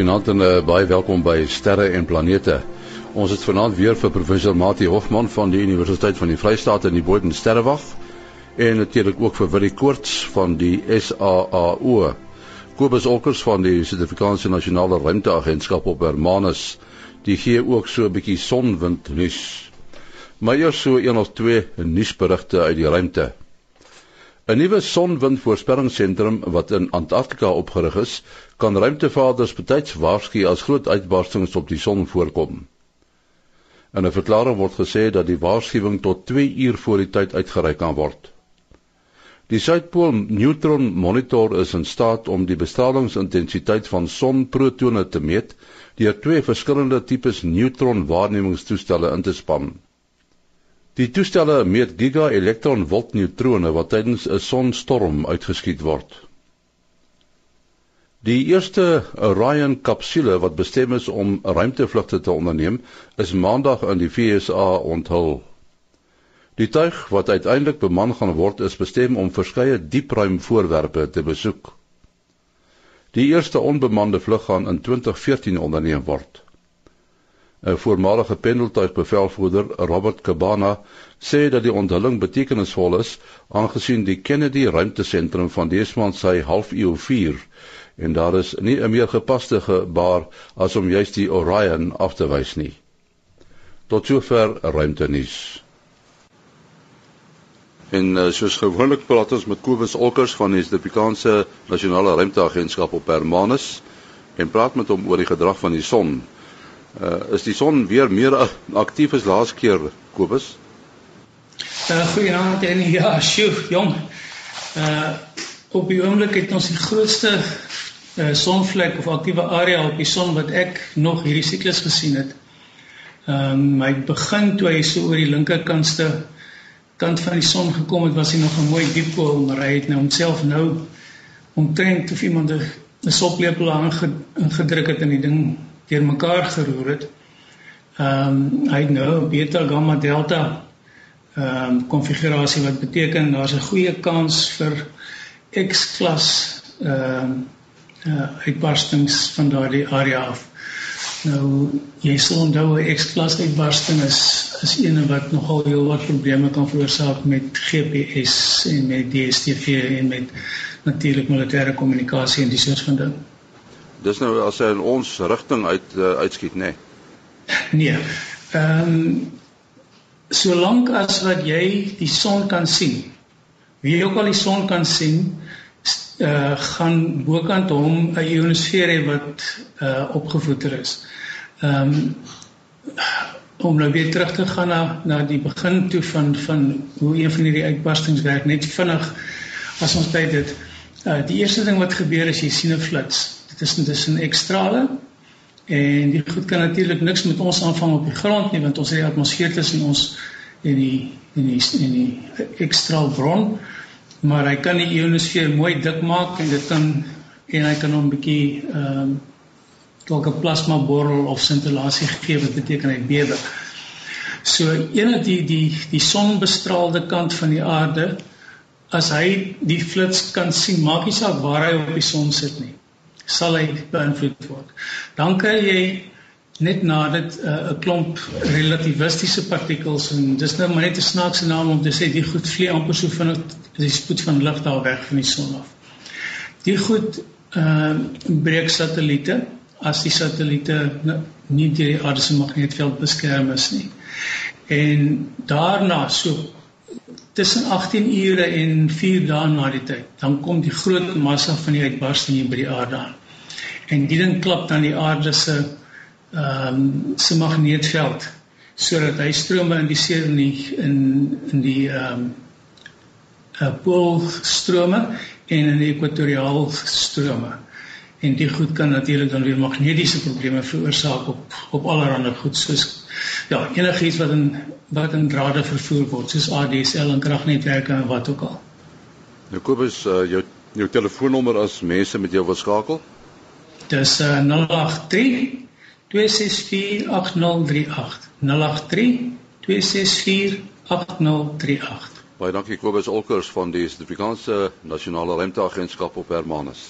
Goeienaand en uh, baie welkom by Sterre en Planete. Ons het vanaand weer vir professor Mati Hofman van die Universiteit van die Vrystaat in die Boden Sterrewag en natuurlik ook vir Willie Koorts van die SAAO. Kobus Olkers van die Suid-Afrikaanse Nasionale Ruimteagentskap op Hermanus. Die gee ook so 'n bietjie sonwind nuus. Maar eers so een of twee nuusberigte uit die ruimte. 'n Nuwe sonwindvoorspellingsentrum wat in Antarktika opgerig is, kan ruimtevaarders betyds waarsku as groot uitbarstings op die son voorkom. In 'n verklaring word gesê dat die waarskuwing tot 2 uur voor die tyd uitgereik kan word. Die Suidpool Neutron Monitor is in staat om die bestralingsintensiteit van sonprotone te meet deur twee verskillende tipes neutronwaarnemingstoestelle in te span. Die toestelle meet giga-elektronvolt neutrone wat tydens 'n sonstorm uitgeskiet word. Die eerste Orion kapsule wat bestem is om ruimtevlugte te onderneem, is maandag in die VSA onthul. Die tuig wat uiteindelik beman gaan word, is bestem om verskeie diepruimvoorwerpe te besoek. Die eerste onbemande vlug gaan in 2014 onderneem word. 'n voormalige pendeltuigbevelvoerder, Robert Cabana, sê dat die onthulling betekenisvol is aangesien die Kennedy ruimtesentrum van Desmond sy halfuur 4 en daar is nie 'n meer gepaste gebaar as om juist die Orion af te wys nie. Tot sover ruimtenuus. En uh, soos gewoonlik praat ons met Kobus Olkers van die Suid-Afrikaanse Nasionale Ruimteagentskap op Hermanus en praat met hom oor die gedrag van die son. Uh, is die son weer meer aktief as laas keer, Kobus? Uh, Goeienaand en ja, sjoe, jong. Uh op die oomblik het ons die grootste uh, sonvlek of aktiewe area op die son wat ek nog hierdie siklus gesien het. Ehm um, hy begin toe hy so oor die linkerkantste kant van die son gekom het, was hy nog 'n mooi diep koel, maar hy het nou homself nou omtrent of iemand 'n soplepel aangedruk het in die ding deur mekaar geroer het. Ehm um, hy nou beta gamma delta ehm um, konfigurasie wat beteken daar's 'n goeie kans vir X-klas ehm um, uh, uitbarstings van daardie area af. Nou jy sal onthou 'n X-klas uitbarsting is is een wat nogal heel wat probleme kan veroorsaak met GPS en met DSTV en met natuurlik militêre kommunikasie en dis soort van dinge. Dis nou as hy in ons rigting uit uh, uitskiet, nê? Nee. Nee. Ehm um, solank as wat jy die son kan sien. Wie ook al die son kan sien, eh uh, gaan bokant hom 'n ionosfeer hê wat eh uh, opgevoeder is. Ehm um, om nou weer terug te gaan na na die begin toe van van hoe een van hierdie uitbarstings werk net vinnig as ons by dit uh, die eerste ding wat gebeur is jy sien 'n flits tussen tussen ekstrale en die goed kan natuurlik niks met ons aanvang op die grond nie want ons het die atmosfeer tussen ons en die en die en die ekstraal bron. Maar hy kan die ionosfeer mooi dik maak en dit kan en hy kan hom 'n bietjie ehm um, dalk 'n plasma borrel of sintellasie gee wat beteken hy bewe. So eenet die die die sonbestraalde kant van die aarde as hy die flits kan sien, maak nie saak waar hy op die son sit nie sal hy beïnvloed word. Dan kry jy net na dit uh, 'n uh, klomp relativistiese partikels en dis nou maar net 'n snaakse naam om te sê die goed vlieg amper so vinnig as die spoed van lig daar weg van die son af. Die goed ehm uh, breek satelliete as die satelliete nou, nie deur die aarde se magnetveld beskerm is nie. En daarna so tussen 18 ure en 4 dae na die tyd, dan kom die groot massa van die uitbarsting hier by die aarde aan en die ding klap dan die aarde se ehm um, se magneetveld sodat hy strome in die see in die in in die ehm um, uh, poolstrome en in die ekwatoriaal strome en die goed kan natuurlik dan weer magnetiese probleme veroorsaak op op allerlei goed soos ja enigiets wat in wat in drade vervoer word soos ADSL en kragnetwerke en wat ook al. Nou Kobus uh, jou jou telefoonnommer as mense met jou wil skakel? Dis uh, 083 264 8038. 083 264 8038. Baie dankie Kobus Olkers van die Suid-Afrikaanse Nasionale Ruimteagentskap op Hermanus.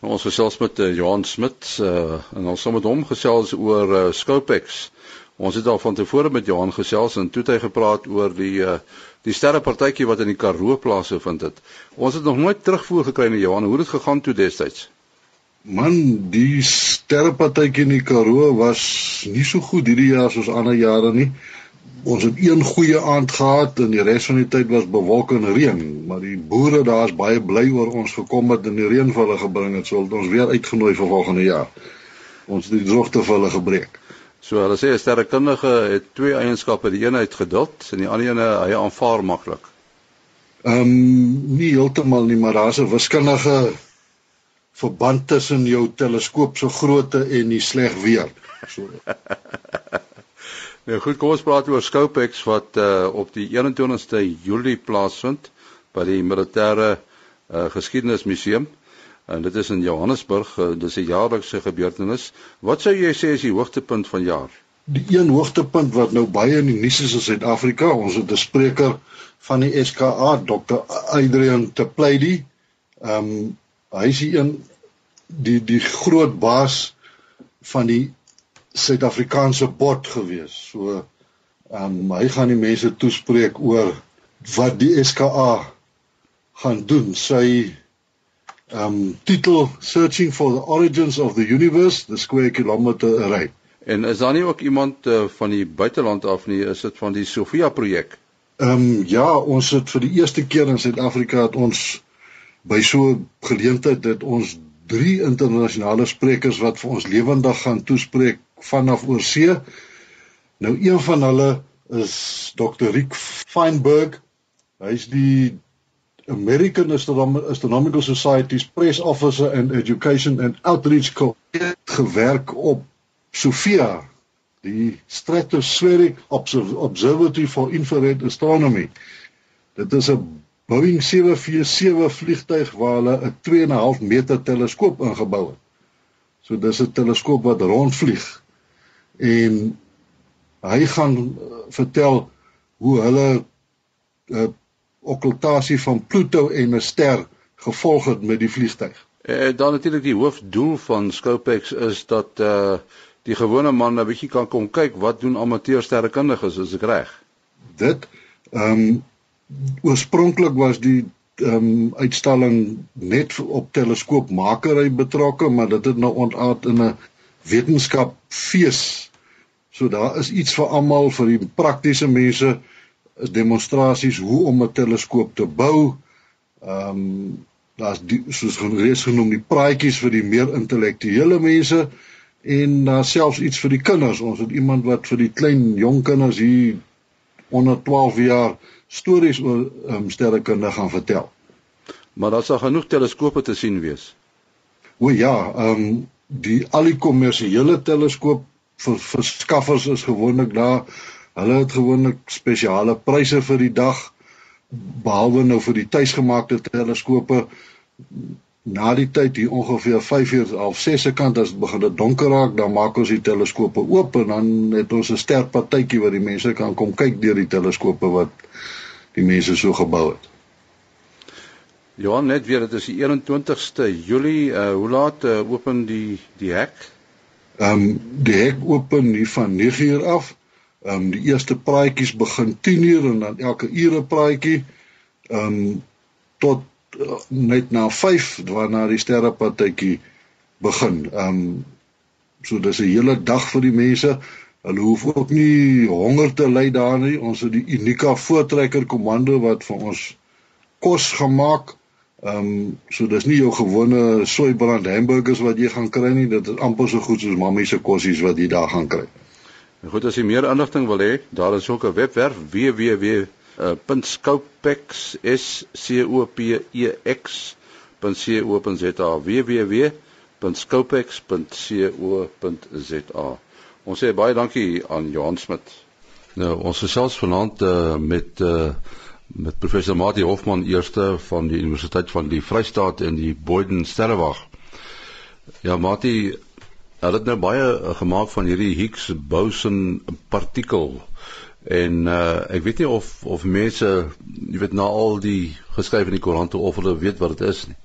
Ons gesels met uh, Johan Smit uh, en ons gaan met hom gesels oor uh, Scopex. Ons het al van tevore met Johan gesels en toe het hy gepraat oor die uh, die sterrepartytjie wat in die Karoo plase vind het. Ons het nog nooit terugvoer gekry na Johan hoe dit gegaan toe destyds. Man, die sterrepartytjie in die Karoo was nie so goed hierdie jaar soos ander jare nie. Ons het een goeie aand gehad en die res van die tyd was bewolk en reën, maar die boere daar is baie bly oor ons gekom het en die reën vir hulle gebring het, so ons weer uitgenooi vir volgende jaar. Ons het die droogte vir hulle gebreek. So hulle sê 'n sterrekundige het twee eienskappe, die een het geduld en die ander een hy aanvaar maklik. Ehm um, nie heeltemal nie, maar daar's 'n wiskundige verband tussen jou teleskoop se grootte en die sleg weer. So. nou goed, kom ons praat oor Scopex wat uh, op die 21ste Julie plaasvind by die militêre uh, geskiedenismuseum en dit is in Johannesburg, uh, dis 'n jaarlikse gebeurtenis. Wat sou jy sê is die hoogtepunt van jaar? Die een hoogtepunt wat nou baie in die nuus is in Suid-Afrika, ons het 'n spreker van die SKA, Dr. Adrian Teplady. Ehm um, hy is die een die die groot baas van die Suid-Afrikaanse bot gewees. So ehm um, hy gaan die mense toespreek oor wat die SKA gaan doen. Sy um titel Searching for the Origins of the Universe, the Square Kilometer Array. En is daar nie ook iemand uh, van die buiteland af nie, is dit van die Sofia projek? Um ja, ons het vir die eerste keer in Suid-Afrika het ons by so geleentheid dat ons drie internasionale sprekers wat vir ons lewendig gaan toespreek vanaf oorsee. Nou een van hulle is Dr. Rick Feinberg. Hy's die American Astronomical Society's press officer and education and outreach gewerk op SOFIA, die Stratospheric Observatory for Infrared Astronomy. Dit is 'n Boeing 747 vliegtuig waar hulle 'n 2.5 meter teleskoop ingebou het. So dis 'n teleskoop wat rondvlieg. En hy gaan uh, vertel hoe hulle uh, okkultasie van Pluto en 'n ster gevolg het met die vliegtyg. Eh, dan natuurlik die hoofdoel van Scopex is dat eh uh, die gewone man 'n bietjie kan kom kyk wat doen amateursterrekundiges as ek reg. Dit ehm um, oorspronklik was die ehm um, uitstalling net op teleskoopmakery betrokke, maar dit het nou ontaard in 'n wetenskap fees. So daar is iets vir almal vir die praktiese mense is demonstrasies hoe om 'n teleskoop te bou. Ehm um, daar's soos reeds genoem die praatjies vir die meer intellektuele mense en daar selfs iets vir die kinders. Ons het iemand wat vir die klein jong kinders hier onder 12 jaar stories oor um, sterrekunde gaan vertel. Maar daar sal genoeg teleskope te sien wees. O ja, ehm um, die al die kommersiële teleskoop vir verskaffers is gewoonlik daar Hulle het gewoonlik spesiale pryse vir die dag behalwe nou vir die tuisgemaakte teleskope na die tyd hier ongeveer 5 uur half 6 se kant as dit begin dit donker raak dan maak ons die teleskope oop en dan het ons 'n sterk partytjie waar die mense kan kom kyk deur die teleskope wat die mense so gebou het. Johan net weer dit is die 21ste Julie uh, hoe laat uh, open die die hek? Ehm um, die hek open hier van 9 uur af Ehm um, die eerste praatjies begin 10:00 en dan elke ure praatjie ehm um, tot uh, net na 5 waarna die sterrepartytjie begin. Ehm um, so dis 'n hele dag vir die mense. Hulle hoef ook nie honger te ly daar nie. Ons het die Unika voortrekker komando wat vir ons kos gemaak. Ehm um, so dis nie jou gewone soeibrand hamburgers wat jy gaan kry nie. Dit is amper so goed soos mammie se kossies wat jy daar gaan kry. Goed as jy meer inligting wil hê, daar is ook 'n webwerf www.scopex.co.za www.scopex.co.za Ons sê baie dankie aan Johan Smit. Nou, ons gesels vanaand uh, met uh, met professor Mati Hofman eerste van die Universiteit van die Vrystaat in die Boden Sterrewag. Ja, Mati, Hulle het nou baie uh, gemaak van hierdie Higgs boson partikel en uh, ek weet nie of of mense jy weet na al die geskryf in die koerante of hulle weet wat dit is nie.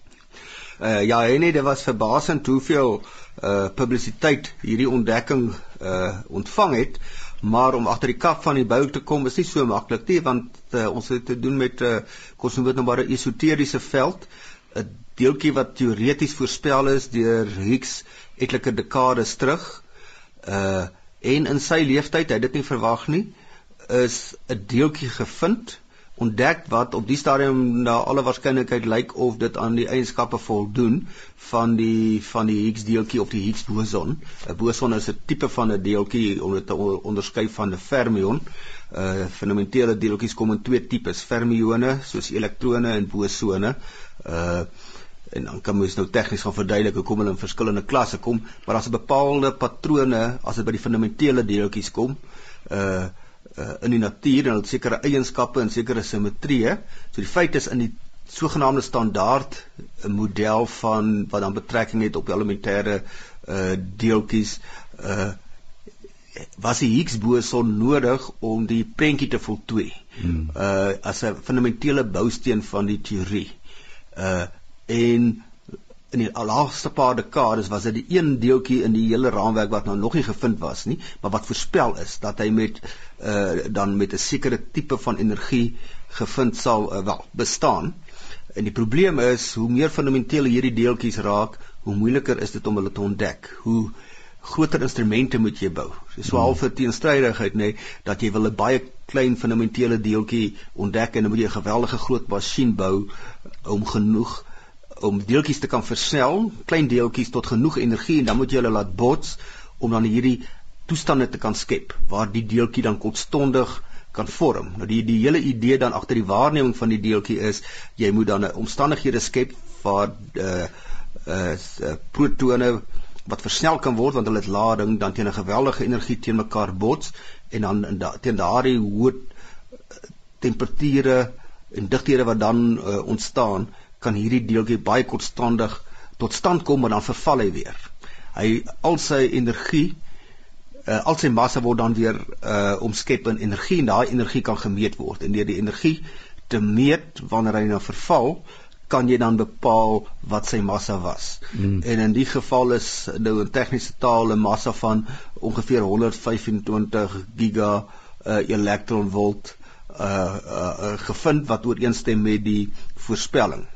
Uh ja, nee, dit was verbasend hoeveel uh publisiteit hierdie ontdekking uh ontvang het. Maar om agter die kap van die bou te kom is nie so maklik nie want uh, ons het te doen met 'n uh, kos nou net maar 'n esoteriese veld, 'n deeltjie wat teoreties voorspel is deur Higgs etlike dekades terug. Uh en in sy lewenstyd, hy het dit nie verwag nie, is 'n deeltjie gevind ontdek wat op die stadium na alle waarskynlikheid lyk of dit aan die eienskappe voldoen van die van die Higgs deeltjie of die Higgs boson. 'n Boson is 'n tipe van 'n deeltjie om dit te onderskei van 'n fermion. Uh fundamentele deeltjies kom in twee tipes: fermione soos elektrone en bosone. Uh en dan kan mens nou tegnies gaan verduidelik hoekom hulle in verskillende klasse kom, maar daar's 'n bepaalde patrone as dit by die fundamentele deeltjies kom. Uh uh, in die natuur en hulle het sekere eienskappe en sekere simmetrieë. So die feit is in die sogenaamde standaard eh, model van wat dan betrekking het op elementêre uh deeltjies uh was die Higgs boson nodig om die prentjie te voltooi. Hmm. Uh as 'n fundamentele bousteen van die teorie. Uh en in die laaste paar dekades was dit die een deeltjie in die hele raamwerk wat nou nog nie gevind was nie, maar wat voorspel is dat hy met uh dan met 'n sekere tipe van energie gevind sal uh, wel bestaan. En die probleem is hoe meer fundamentele hierdie deeltjies raak, hoe moeiliker is dit om hulle te ontdek. Hoe groter instrumente moet jy bou. So half 'n teenstrydigheid nê nee, dat jy wil 'n baie klein fundamentele deeltjie ontdek en dan moet jy 'n geweldige groot masjien bou om genoeg om deeltjies te kan versnel, klein deeltjies tot genoeg energie en dan moet jy hulle laat bots om dan hierdie toestande te kan skep waar die deeltjie dan kortstondig kan vorm. Nou die die hele idee dan agter die waarneming van die deeltjie is jy moet dan 'n omstandighede skep waar uh uh protone wat versnel kan word want hulle het lading dan teen 'n geweldige energie teen mekaar bots en dan in da, teen daardie hoë temperature en digthede wat dan uh, ontstaan kan hierdie deeltjie baie kortstandig tot stand kom en dan verval hy weer. Hy al sy energie uh, al sy massa word dan weer uh omskep in energie en daai energie kan gemeet word en deur die energie te meet wanneer hy nou verval kan jy dan bepaal wat sy massa was. Hmm. En in die geval is nou 'n tegniese taal 'n massa van ongeveer 125 giga uh elektronvolt uh, uh uh gevind wat ooreenstem met die voorspelling.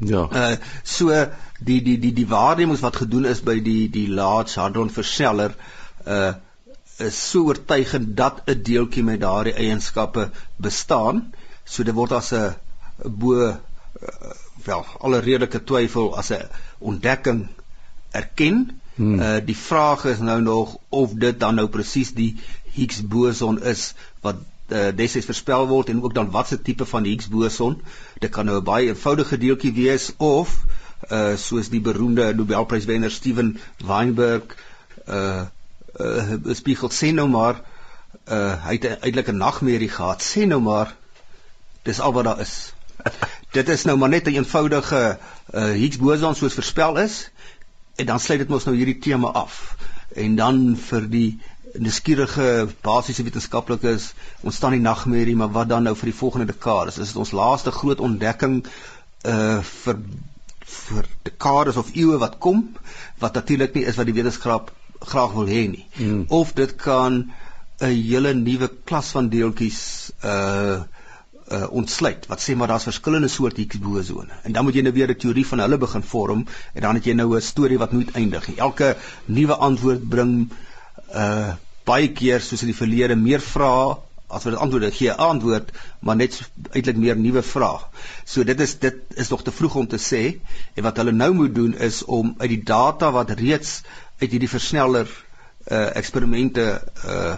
Ja. Uh so die die die die waarnemings wat gedoen is by die die Large Hadron Verseller uh is so oortuigend dat 'n deeltjie met daardie eienskappe bestaan. So dit word as 'n bo uh, wel alle redelike twyfel as 'n ontdekking erken. Hmm. Uh die vraag is nou nog of dit dan nou presies die Higgs boson is wat uh, destyds voorspel word en ook dan watse tipe van Higgs boson. Dit kan nou 'n baie eenvoudige deeltjie wees of uh soos die beroemde Nobelpryswenner Steven Weinberg uh uh spiegel sê nou maar uh hy het eintlik 'n nagmerrie gehad. Sê nou maar dis al wat daar is. Dit is nou maar net 'n eenvoudige uh Higgs boson soos voorspel is en dan sluit dit mos nou hierdie tema af. En dan vir die nuuskierige basiese wetenskaplikes ontstaan die nagmerrie maar wat dan nou vir die volgende dekades? Is dit ons laaste groot ontdekking uh vir vir dekades of eeue wat kom wat natuurlik nie is wat die wetenskap graag wil hê nie? Hmm. of dit kan 'n hele nuwe klas van deeltjies uh uh ontsluit wat sê maar daar's verskillende soorte Higgs bosone en dan moet jy nou weer 'n teorie van hulle begin vorm en dan het jy nou 'n storie wat nooit eindig. Nie elke nuwe antwoord bring uh baie keer soos in die verlede meer vrae as wat dit antwoorde gee antwoord maar net eintlik meer nuwe vrae. So dit is dit is nog te vroeg om te sê en wat hulle nou moet doen is om uit die data wat reeds uit hierdie versneller uh eksperimente uh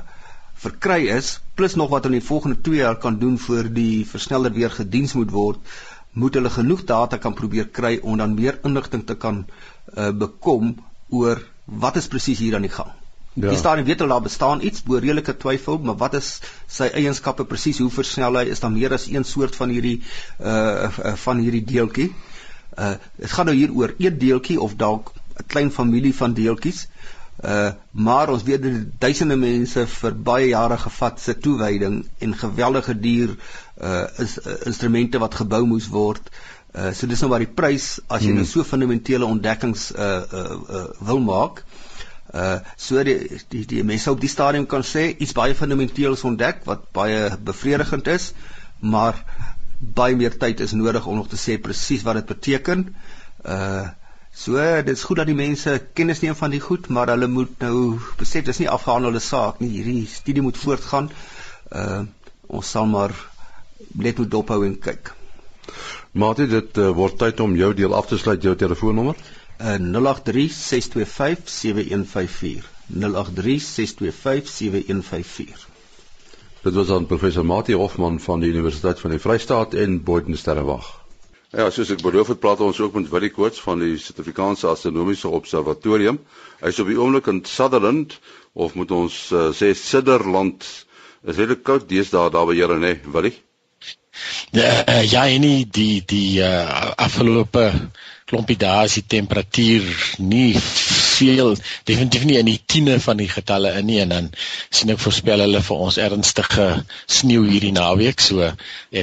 verkry is plus nog wat hulle in die volgende 2 jaar kan doen vir die versneller weer gediens moet word moet hulle genoeg data kan probeer kry om dan meer inligting te kan uh bekom oor wat is presies hier aan die gang. Ja. Die stadium weet hulle daar bestaan iets bo redelike twyfel, maar wat is sy eienskappe presies? Hoe versnel hy? Is daar meer as een soort van hierdie uh van hierdie deeltjie? Uh dit gaan nou hier oor een deeltjie of dalk 'n klein familie van deeltjies. Uh maar ons weet dat duisende mense vir baie jare gevat se toewyding en geweldige duur uh is uh, instrumente wat gebou moes word Uh so dis nou waar die prys as jy hmm. nou so fundamentele ontdekkings uh uh, uh wil maak. Uh so die die die mense op die stadium kan sê iets baie fundamenteels ontdek wat baie bevredigend is, maar baie meer tyd is nodig om nog te sê presies wat dit beteken. Uh so dit's goed dat die mense kennis neem van die goed, maar hulle moet nou besef dis nie afgehandelde saak nie. Hierdie studie moet voortgaan. Uh ons sal maar net moet dophou en kyk. Maatie, dit uh, word tyd om jou deel af te sluit, jou telefoonnommer. Uh, 0836257154. 0836257154. Dit was aan professor Maatie Hofman van die Universiteit van die Vrystaat en Boyden Sterrewag. Ja, soos ek beloof het, praat ons ook met Willie Koorts van die Suid-Afrikaanse Astronomiese Observatorium. Hy's op die oomblik in Sutherland of moet ons uh, sê Sutherland. Is dit koud deesdae daar by julle, né, Willie? Ja, uh, ja, en die die die uh, afgelope klompie dae is die temperatuur nie veel definitief nie in die tiene van die getalle in nie en dan sien ek voorspel hulle vir ons ernstige sneeu hierdie naweek so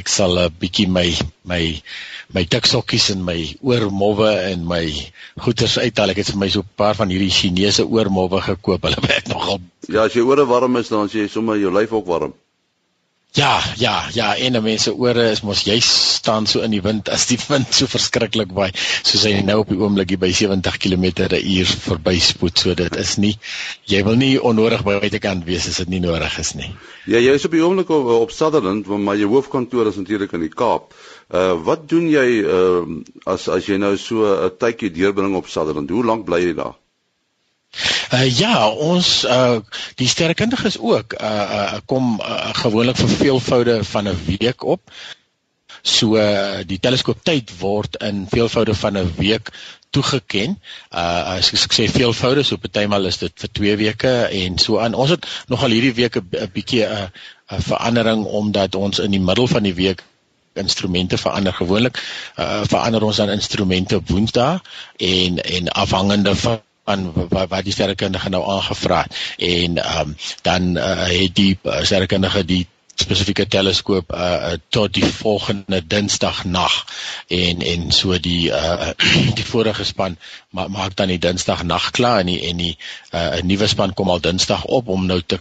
ek sal 'n bietjie my my my tiksokkies en my oormowwe en my goeders uithaal. Ek het vir my so 'n paar van hierdie Chinese oormowwe gekoop hulle werk nogal ja as jy ore warm is dan as jy sommer jou lyf ook warm Ja, ja, ja, en mense ore is mos jy staan so in die wind as die wind so verskriklik waai soos hy nou op die oomblik by 70 km/h verby spoed so dit is nie jy wil nie onnodig by buitekant wees as dit nie nodig is nie. Ja, jy is op die oomblik op, op Sutherland, maar jou hoofkantoor is natuurlik in die Kaap. Uh wat doen jy uh as as jy nou so 'n tydjie deurbring op Sutherland? Hoe lank bly jy daar? Uh, ja, ons uh die sterrekundiges ook uh, uh kom uh, gewoonlik vir veelvoude van 'n week op. So uh, die teleskooptyd word in veelvoude van 'n week toegeken. Uh as ek sê veelvoude, so partymal is dit vir 2 weke en so aan. Ons het nogal hierdie week 'n bietjie 'n 'n verandering omdat ons in die middel van die week instrumente verander gewoonlik uh verander ons dan instrumente Woensdae en en afhangende van aan wat wat die sterrekundige nou aangevra het. En ehm um, dan uh, het die uh, sterrekundige die spesifieke teleskoop uh tot die volgende Dinsdag nag en en so die uh die vorige span ma maak dan die Dinsdag nag klaar en die en die uh 'n nuwe span kom al Dinsdag op om nou te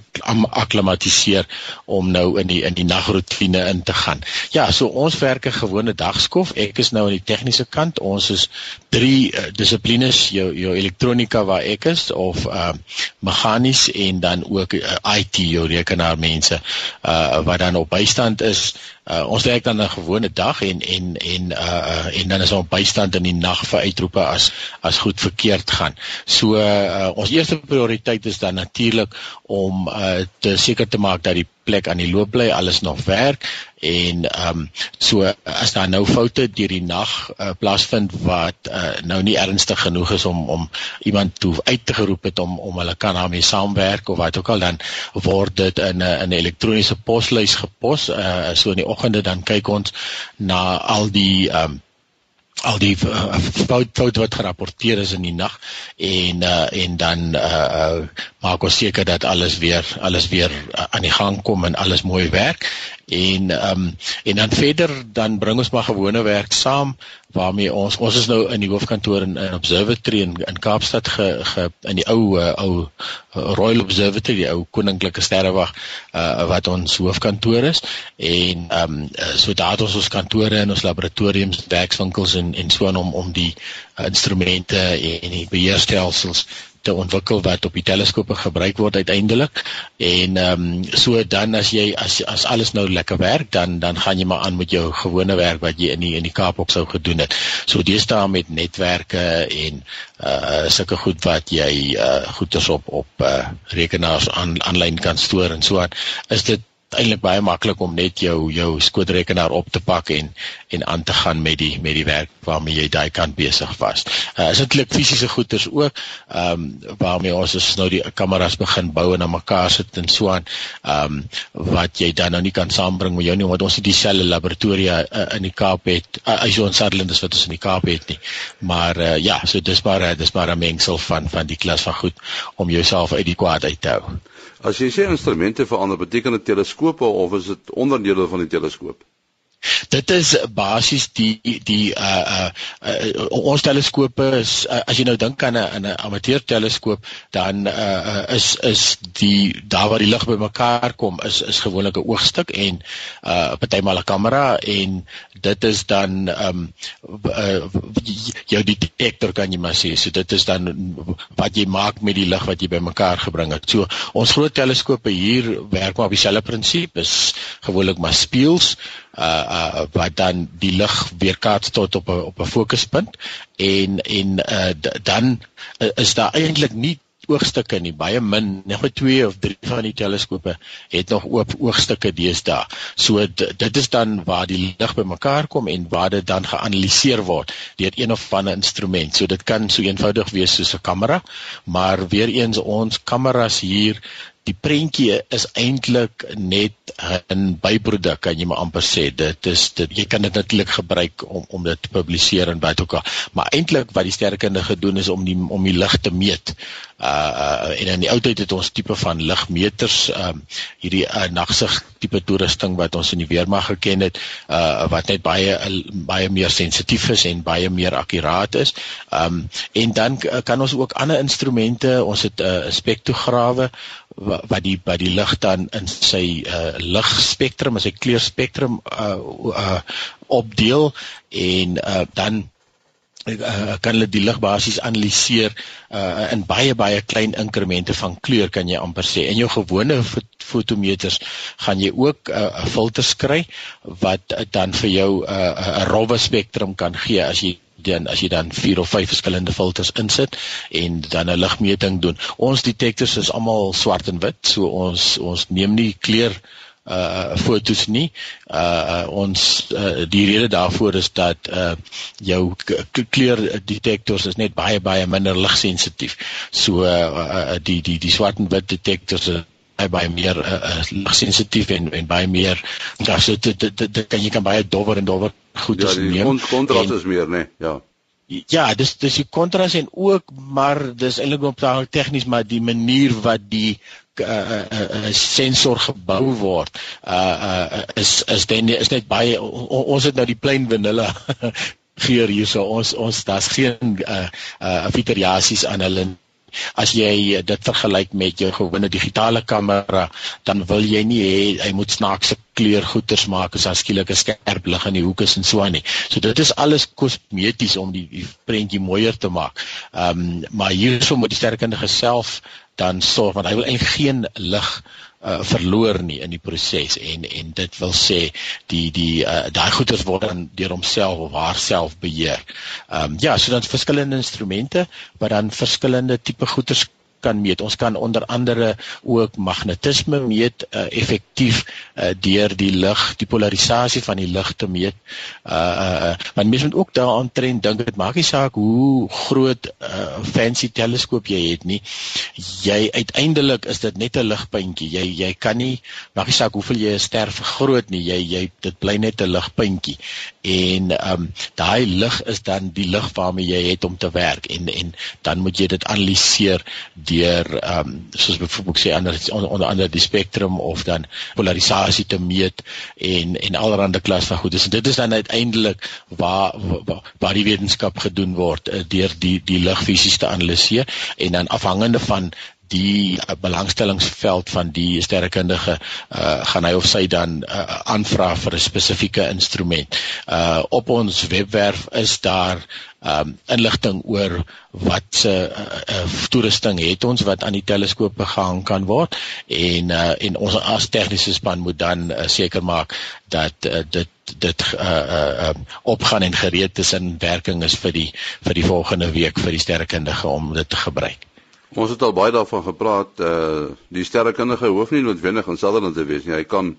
akklimatiseer om nou in die in die nagrotine in te gaan. Ja, so ons werk 'n gewone dagskof. Ek is nou aan die tegniese kant. Ons is drie uh, dissiplines, jou jou elektronika waar ek is of uh meganies en dan ook uh, IT jou rekenaarmense uh wat dan op bystand is. Uh, ons werk dan 'n gewone dag en en en uh, uh en dan is ons bystand in die nag vir uitroepe as as goed verkeerd gaan. So uh, ons eerste prioriteit is dan natuurlik om uh te seker te maak dat die plek aan die loop bly, alles nog werk en ehm um, so as daar nou foute deur die nag uh, plaasvind wat uh, nou nie ernstig genoeg is om om iemand toe uit te geroep het om om hulle kan daarmee saamwerk of wat ook al dan word dit in 'n in 'n elektroniese poslys gepos uh, so in die oggende dan kyk ons na al die ehm um, al die uh, fout fout wat gerapporteer is in die nag en uh, en dan uh, uh, maak ons seker dat alles weer alles weer uh, aan die gang kom en alles mooi werk. En um, en dan verder dan bring ons maar gewone werk saam waarmee ons ons is nou in die hoofkantoor in, in Observatory in, in Kaapstad ge, ge in die ou uh, ou uh, Royal Observatory die ou koninklike sterrewag uh, wat ons hoofkantoor is. En ehm um, so daar het ons ons kantore en ons laboratoriums werkswinkels en en so aan om om die uh, instrumente en, en die beheerstelsels te ontwikkel wat op die teleskope gebruik word uiteindelik en ehm um, so dan as jy as as alles nou lekker werk dan dan gaan jy maar aan met jou gewone werk wat jy in die in die Kaap ook sou gedoen het. So deesdae met netwerke en uh sulke goed wat jy uh goeders op op uh rekenaars aanlyn kan stoor en so aan is dit eintlik baie maklik om net jou jou skootrekenaar op te pak en en aan te gaan met die met die werk waarmee jy daai kant besig was. Uh is dit fisiese goeders ook ehm um, waarmee ons is nou die kameras begin bou en aan mekaar sit en so aan ehm um, wat jy dan nou nie kan saambring met jou nie want ons het dieselfde laboratoria uh, in die Kaap het uh, as ons Sutherland is wat ons in die Kaap het nie. Maar uh, ja, so dis maar dis maar 'n mengsel van van die klas van goed om jouself uit die kwaad uit te hou. As jy sê instrumente verander, beteken dit teleskope of is dit onderdele van die teleskoop? Dit is basies die die uh uh, uh ons teleskope is uh, as jy nou dink aan 'n 'n amateur teleskoop dan uh, uh is is die daar waar die lig bymekaar kom is is gewoonlik 'n oogstuk en uh partymal 'n kamera en dit is dan um uh, jou detektor kan jy maar sê so dit is dan wat jy maak met die lig wat jy bymekaar gebring het. So ons groot teleskope hier werk maar op dieselfde prinsip is gewoonlik maar spieëls uh uh wat dan die lig weerkaats tot op 'n op 'n fokuspunt en en uh dan uh, is daar eintlik nie oogstukke nie. Baie min net 2 of 3 van die teleskope het nog oop oogstukke deesdae. So dit is dan waar die lig bymekaar kom en waar dit dan geanaliseer word deur een of ander instrument. So dit kan so eenvoudig wees soos 'n kamera maar weer eens ons kameras hier die prentjie is eintlik net 'n byproduk kan jy maar amper sê. Dit is dit jy kan dit natuurlik gebruik om om dit te publiseer en wat ook al. Maar eintlik wat die sterrekundige gedoen is om die om die lig te meet. Uh, uh en in die ou tyd het ons tipe van ligmeters um hierdie uh, nagsig tipe toerusting wat ons in die weermag geken het uh wat net baie uh, baie meer sensitief is en baie meer akkuraat is. Um en dan uh, kan ons ook ander instrumente ons het 'n uh, spektrograwe wat die by die lig dan in sy uh, ligspektrum, sy kleurspektrum uh, uh, opdeel en uh, dan uh, kan hulle die lig basies analiseer uh, in baie baie klein inkremente van kleur kan jy amper sê. In jou gewone fotometers gaan jy ook 'n uh, filter kry wat uh, dan vir jou 'n uh, rowwe spektrum kan gee as jy dan as jy dan 4 of 5 verskillende filters insit en dan 'n ligmeting doen. Ons detektors is almal swart en wit, so ons ons neem nie kleur uh fotos nie. Uh ons uh, die rede daarvoor is dat uh jou kleur detektors is net baie baie minder ligsensitief. So uh, uh die die die swart en wit detektors is baie baie meer uh, uh, ligsensitief en en baie meer ja so dit dit kan jy kan baie dowwer en dowwer goed ja, neem. Ja, die kontras is meer, né? Nee, ja. Ja, dis dis die kontras en ook maar dis eintlik op taal tegnies maar die manier wat die uh, uh, uh, sensor gebou word uh, uh is is dan is net baie ons het nou die plain vanilla geur hierso ons ons daar's geen uh uh variasies aan hulle As jy dit vergelyk met jou gewone digitale kamera, dan wil jy nie hê hy moet snaakse kleurgoeters maak as daar skielik 'n skerp lig in die hoeke is en so aan nie. So dit is alles kosmeties om die, die prentjie mooier te maak. Ehm um, maar hierso moet die sterkundige self dan sorg want hy wil eintlik geen lig uh, verloor nie in die proses en en dit wil sê die die uh, daai goeders word dan deur homself of haarself beheer. Ehm um, ja, so dan verskillende instrumente wat dan verskillende tipe goeders kan meet. Ons kan onder andere ook magnetisme meet uh, effektief uh, deur die lig, die polarisasie van die lig te meet. Uh uh want mense moet ook daaraan trend dink dit maak nie saak hoe groot uh fancy teleskoop jy het nie. Jy uiteindelik is dit net 'n ligpuntjie. Jy jy kan nie maak nie saak hoeveel jy 'n ster vergroot nie. Jy jy dit bly net 'n ligpuntjie. En um daai lig is dan die lig waarmee jy het om te werk en en dan moet jy dit analiseer deur ehm um, soos byvoorbeeld sê ander onder, andere die spektrum of dan polarisasie te meet en en allerlei klas van goed. Dus dit is dan uiteindelik waar, waar waar die wetenskap gedoen word uh, deur die die ligfisies te analiseer en dan afhangende van die uh, belangstellingsveld van die sterrekundige uh, gaan hy of sy dan uh, aanvra vir 'n spesifieke instrument. Uh op ons webwerf is daar um inligting oor wat se uh, uh, toerusting het ons wat aan die teleskope gehang kan word en uh, en ons as tegniese span moet dan uh, seker maak dat uh, dit dit uh, uh, um, opgaan en gereed is in werking is vir die vir die volgende week vir die sterrekundige om dit te gebruik. Ons het al baie daarvan gepraat uh die sterrekundige hoef nie noodwendig in Sutherland te wees nie. Hy kan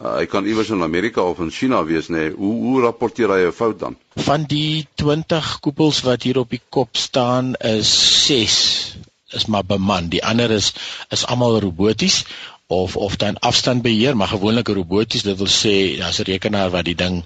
uh, hy kan iewers in Amerika of in China wees nê. Nee. Hoe hoe rapporteer hy 'n fout dan? Van die 20 koepels wat hier op die kop staan is 6 is maar beman. Die ander is is almal roboties of of dan afstandbeheer, maar gewoonlik roboties. Dit wil sê daar's 'n rekenaar wat die ding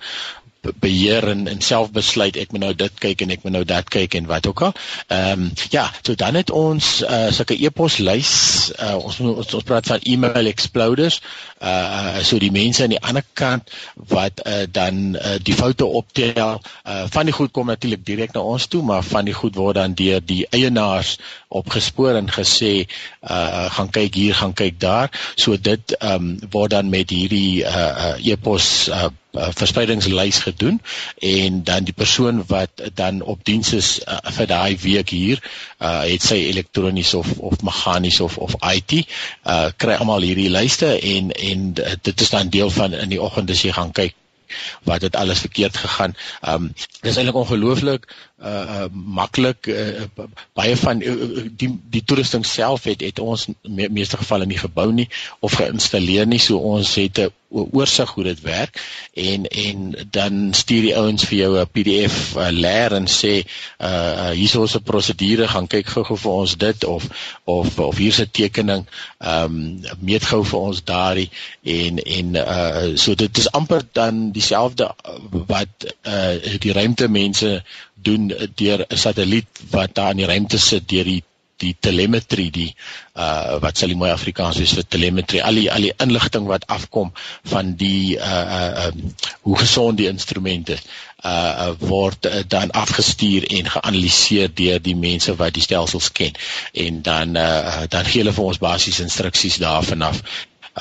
beheer en, en self besluit ek moet nou dit kyk en ek moet nou dat kyk en wat ook al. Ehm um, ja, so dan het ons uh, sulke e-pos lys uh, ons, ons ons praat van email exploders. Uh so die mense aan die ander kant wat uh, dan uh, die foute optel, uh, van die goed kom natuurlik direk na ons toe, maar van die goed word dan deur die eienaars opgespoor en gesê uh gaan kyk hier, gaan kyk daar. So dit ehm um, word dan met hierdie uh, uh e-pos uh, uh, verspreidingslys gedoen en dan die persoon wat dan op diens is uh, vir daai week hier uh, het sy elektronies of of meganies of of IT uh, kry almal hierdie lyste en en dit is dan deel van in die oggend as jy gaan kyk wat het alles verkeerd gegaan. Ehm um, dis eintlik ongelooflik uh, uh maklik uh, baie van uh, die die toerusting self het het ons me, meeste gevalle nie gebou nie of geïnstalleer nie. So ons het 'n oorsig hoe dit werk en en dan stuur die ouens vir jou 'n PDF uh, leer en sê uh, hier is ons 'n prosedure gaan kyk gou-gou vir ons dit of of of hier's 'n tekening um, meet gou vir ons daardie en en uh so dit is amper dan dieselfde wat uh die ruimtemense doen deur 'n satelliet wat daar in die ruimte sit deur die die telemetrie die uh wat sal die mooi Afrikaans wees vir telemetrie al die al die inligting wat afkom van die uh uh um, hoe gesond die instrumente uh word uh, dan afgestuur en geanaliseer deur die mense wat die stelsels ken. En dan uh dan gee hulle vir ons basiese instruksies daarvan af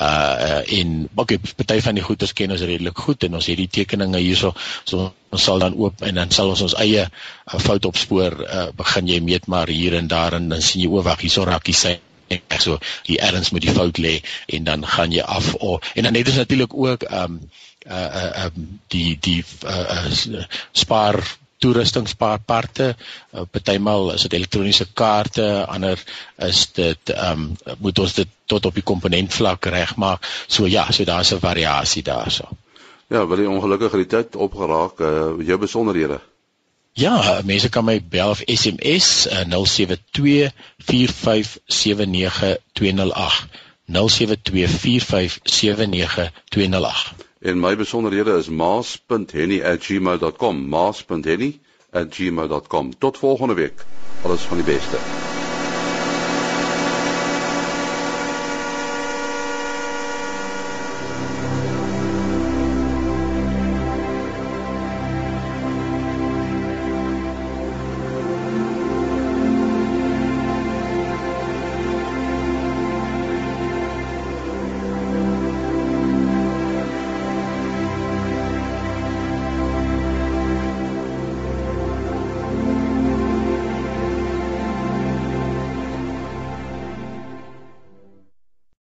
uh en okay party van die goeders ken ons redelik goed en ons het die tekeninge hierso so ons sal dan oop en dan sal ons ons eie uh, fout opspoor uh, begin jy meet maar hier en daar en dan sien jy o wag hierso raak hy sy ek so die erns met die fout lê en dan gaan jy af oh, en dan het ons natuurlik ook um uh uh um, die die uh, uh, spaar toerustingspaarte. Uh, Partymal is dit elektroniese kaarte, ander is dit ehm um, moet ons dit tot op die komponentvlak regmaak. So ja, so daar's 'n variasie daarso. Ja, wil jy ongelukkig die tyd opgeraak uh jou besonderhede. Ja, mense kan my bel of SMS uh, 072 4579208. 0724579208. En my besonderhede is maas.henny@gmail.com. maas.henny@gmail.com. Tot volgende week. Alles van die beste.